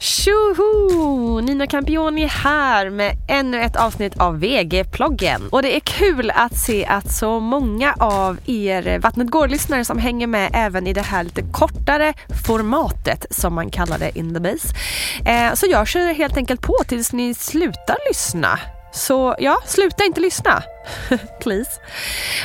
Tjoho! Nina Campioni här med ännu ett avsnitt av VG-ploggen. Och det är kul att se att så många av er Vattnet går-lyssnare som hänger med även i det här lite kortare formatet som man kallar det in the base. Eh, så jag kör helt enkelt på tills ni slutar lyssna. Så ja, sluta inte lyssna. Please.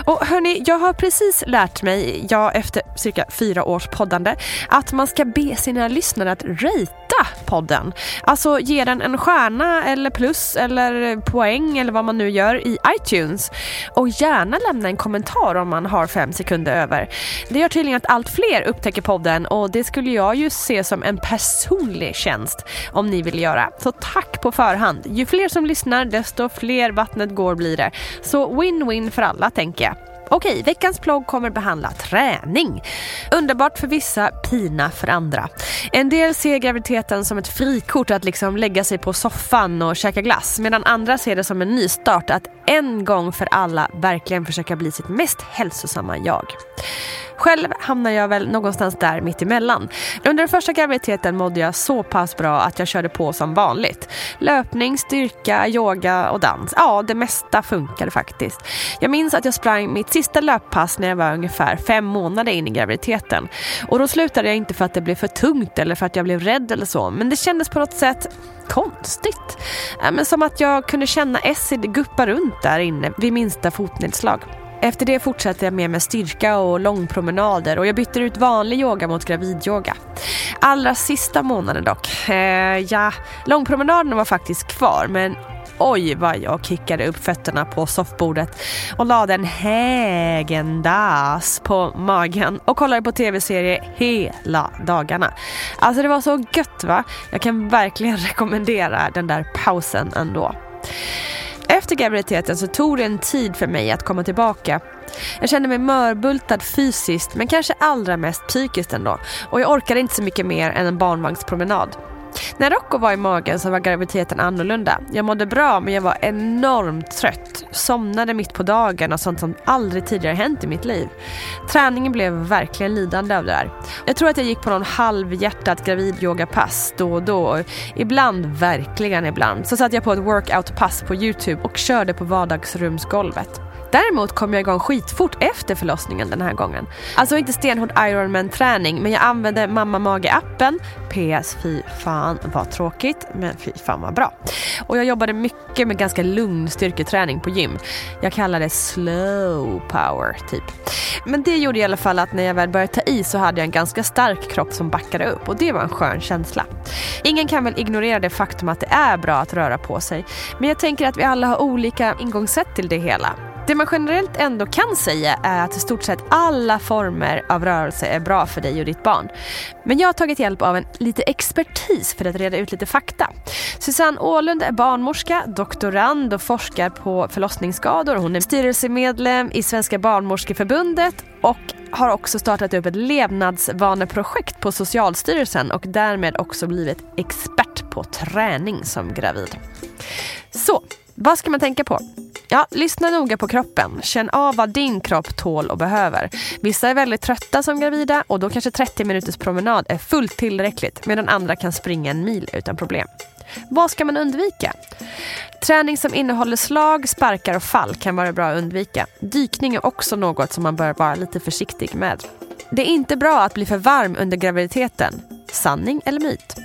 Och hörni, jag har precis lärt mig, jag efter cirka fyra års poddande, att man ska be sina lyssnare att rita podden. Alltså ge den en stjärna eller plus eller poäng eller vad man nu gör i iTunes. Och gärna lämna en kommentar om man har fem sekunder över. Det gör tydligen att allt fler upptäcker podden och det skulle jag ju se som en personlig tjänst om ni vill göra. Så tack på förhand. Ju fler som lyssnar desto fler vattnet går blir det. Så så win-win för alla tänker jag. Okej, veckans plogg kommer behandla träning. Underbart för vissa, pina för andra. En del ser graviditeten som ett frikort att liksom lägga sig på soffan och käka glass medan andra ser det som en nystart att en gång för alla verkligen försöka bli sitt mest hälsosamma jag. Själv hamnar jag väl någonstans där mitt emellan. Under den första graviditeten mådde jag så pass bra att jag körde på som vanligt. Löpning, styrka, yoga och dans. Ja, det mesta funkade faktiskt. Jag minns att jag sprang mitt sista löppass när jag var ungefär fem månader in i graviditeten. Och då slutade jag inte för att det blev för tungt eller för att jag blev rädd eller så. Men det kändes på något sätt konstigt. Men som att jag kunde känna Essid guppa runt där inne vid minsta fotnedslag. Efter det fortsatte jag med med styrka och långpromenader och jag bytte ut vanlig yoga mot gravidyoga. Allra sista månaden dock. Eh, ja, långpromenaderna var faktiskt kvar men oj vad jag kickade upp fötterna på soffbordet och lade en hägendas på magen och kollade på TV-serier hela dagarna. Alltså det var så gött va? Jag kan verkligen rekommendera den där pausen ändå. Efter graviditeten så tog det en tid för mig att komma tillbaka. Jag kände mig mörbultad fysiskt men kanske allra mest psykiskt ändå och jag orkade inte så mycket mer än en barnvagnspromenad. När Rocco var i magen så var graviditeten annorlunda. Jag mådde bra men jag var enormt trött. Somnade mitt på dagen och sånt som aldrig tidigare hänt i mitt liv. Träningen blev verkligen lidande av det där. Jag tror att jag gick på någon halvhjärtat gravidyogapass då och då. Ibland, verkligen ibland, så satte jag på ett workoutpass på Youtube och körde på vardagsrumsgolvet. Däremot kom jag igång skitfort efter förlossningen den här gången. Alltså inte stenhård Ironman-träning men jag använde mamma mage-appen. PS, fy fan vad tråkigt men fy fan vad bra. Och jag jobbade mycket med ganska lugn styrketräning på gym. Jag kallar det slow power typ. Men det gjorde i alla fall att när jag väl började ta i så hade jag en ganska stark kropp som backade upp och det var en skön känsla. Ingen kan väl ignorera det faktum att det är bra att röra på sig. Men jag tänker att vi alla har olika ingångssätt till det hela. Det man generellt ändå kan säga är att i stort sett alla former av rörelse är bra för dig och ditt barn. Men jag har tagit hjälp av en lite expertis för att reda ut lite fakta. Susanne Ålund är barnmorska, doktorand och forskar på förlossningsskador. Hon är styrelsemedlem i Svenska barnmorskeförbundet och har också startat upp ett levnadsvaneprojekt på Socialstyrelsen och därmed också blivit expert på träning som gravid. Så, vad ska man tänka på? Ja, lyssna noga på kroppen. Känn av vad din kropp tål och behöver. Vissa är väldigt trötta som gravida och då kanske 30 minuters promenad är fullt tillräckligt medan andra kan springa en mil utan problem. Vad ska man undvika? Träning som innehåller slag, sparkar och fall kan vara bra att undvika. Dykning är också något som man bör vara lite försiktig med. Det är inte bra att bli för varm under graviditeten. Sanning eller myt?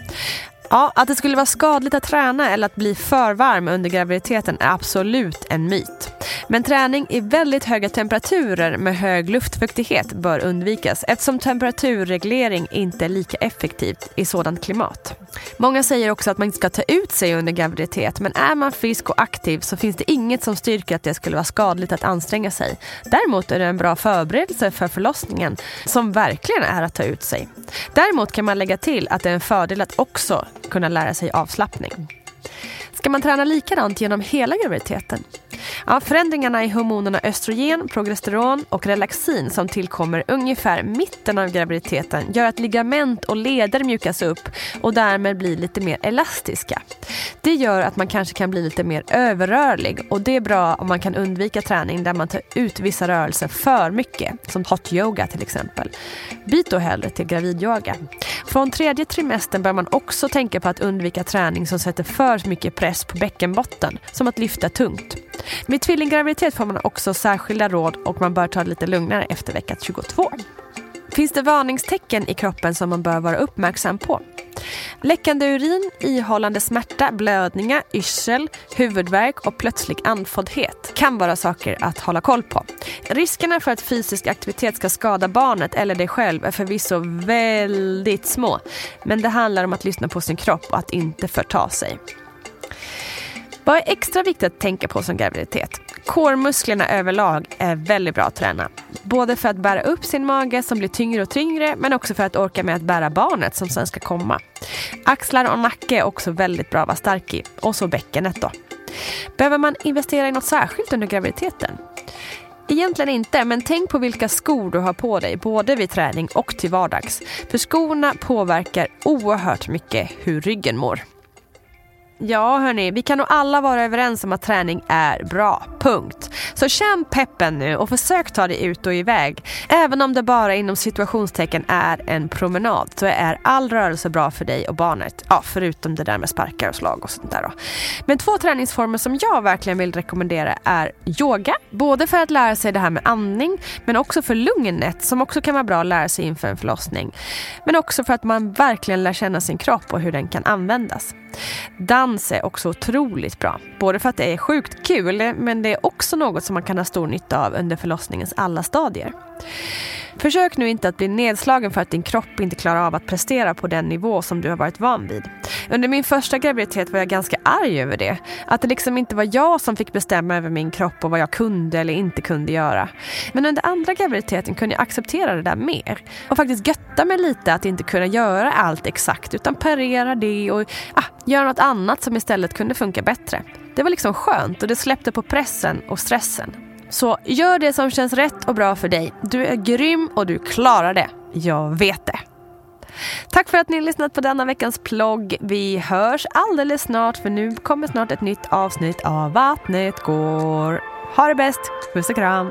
Ja, att det skulle vara skadligt att träna eller att bli för varm under graviditeten är absolut en myt. Men träning i väldigt höga temperaturer med hög luftfuktighet bör undvikas eftersom temperaturreglering inte är lika effektivt i sådant klimat. Många säger också att man inte ska ta ut sig under graviditet men är man frisk och aktiv så finns det inget som styrker att det skulle vara skadligt att anstränga sig. Däremot är det en bra förberedelse för förlossningen som verkligen är att ta ut sig. Däremot kan man lägga till att det är en fördel att också kunna lära sig avslappning. Ska man träna likadant genom hela graviditeten? Ja, förändringarna i hormonerna östrogen, progesteron och relaxin som tillkommer ungefär mitten av graviditeten gör att ligament och leder mjukas upp och därmed blir lite mer elastiska. Det gör att man kanske kan bli lite mer överrörlig och det är bra om man kan undvika träning där man tar ut vissa rörelser för mycket, som hot yoga till exempel. Byt då hellre till gravidyoga. Från tredje trimestern bör man också tänka på att undvika träning som sätter för mycket press på bäckenbotten, som att lyfta tungt. Med tvillinggraviditet får man också särskilda råd och man bör ta det lite lugnare efter vecka 22. Finns det varningstecken i kroppen som man bör vara uppmärksam på? Läckande urin, ihållande smärta, blödningar, yrsel, huvudvärk och plötslig andfåddhet kan vara saker att hålla koll på. Riskerna för att fysisk aktivitet ska skada barnet eller dig själv är förvisso väldigt små. Men det handlar om att lyssna på sin kropp och att inte förta sig. Vad är extra viktigt att tänka på som graviditet? Kårmusklerna överlag är väldigt bra att träna. Både för att bära upp sin mage som blir tyngre och tyngre men också för att orka med att bära barnet som sen ska komma. Axlar och nacke är också väldigt bra att vara stark i. Och så bäckenet då. Behöver man investera i något särskilt under graviditeten? Egentligen inte, men tänk på vilka skor du har på dig, både vid träning och till vardags. För skorna påverkar oerhört mycket hur ryggen mår. Ja hörni, vi kan nog alla vara överens om att träning är bra. Punkt. Så känn peppen nu och försök ta dig ut och iväg. Även om det bara inom situationstecken är en promenad så är all rörelse bra för dig och barnet. Ja, förutom det där med sparkar och slag och sånt där då. Men två träningsformer som jag verkligen vill rekommendera är yoga. Både för att lära sig det här med andning men också för lugnet som också kan vara bra att lära sig inför en förlossning. Men också för att man verkligen lär känna sin kropp och hur den kan användas. Dans Dans är också otroligt bra. Både för att det är sjukt kul men det är också något som man kan ha stor nytta av under förlossningens alla stadier. Försök nu inte att bli nedslagen för att din kropp inte klarar av att prestera på den nivå som du har varit van vid. Under min första graviditet var jag ganska arg över det. Att det liksom inte var jag som fick bestämma över min kropp och vad jag kunde eller inte kunde göra. Men under andra graviditeten kunde jag acceptera det där mer. Och faktiskt götta mig lite att inte kunna göra allt exakt utan parera det och ah, göra något annat som istället kunde funka bättre. Det var liksom skönt och det släppte på pressen och stressen. Så gör det som känns rätt och bra för dig. Du är grym och du klarar det. Jag vet det. Tack för att ni har lyssnat på denna veckans plogg. Vi hörs alldeles snart för nu kommer snart ett nytt avsnitt av Vattnet går. Ha det bäst. Puss och kram.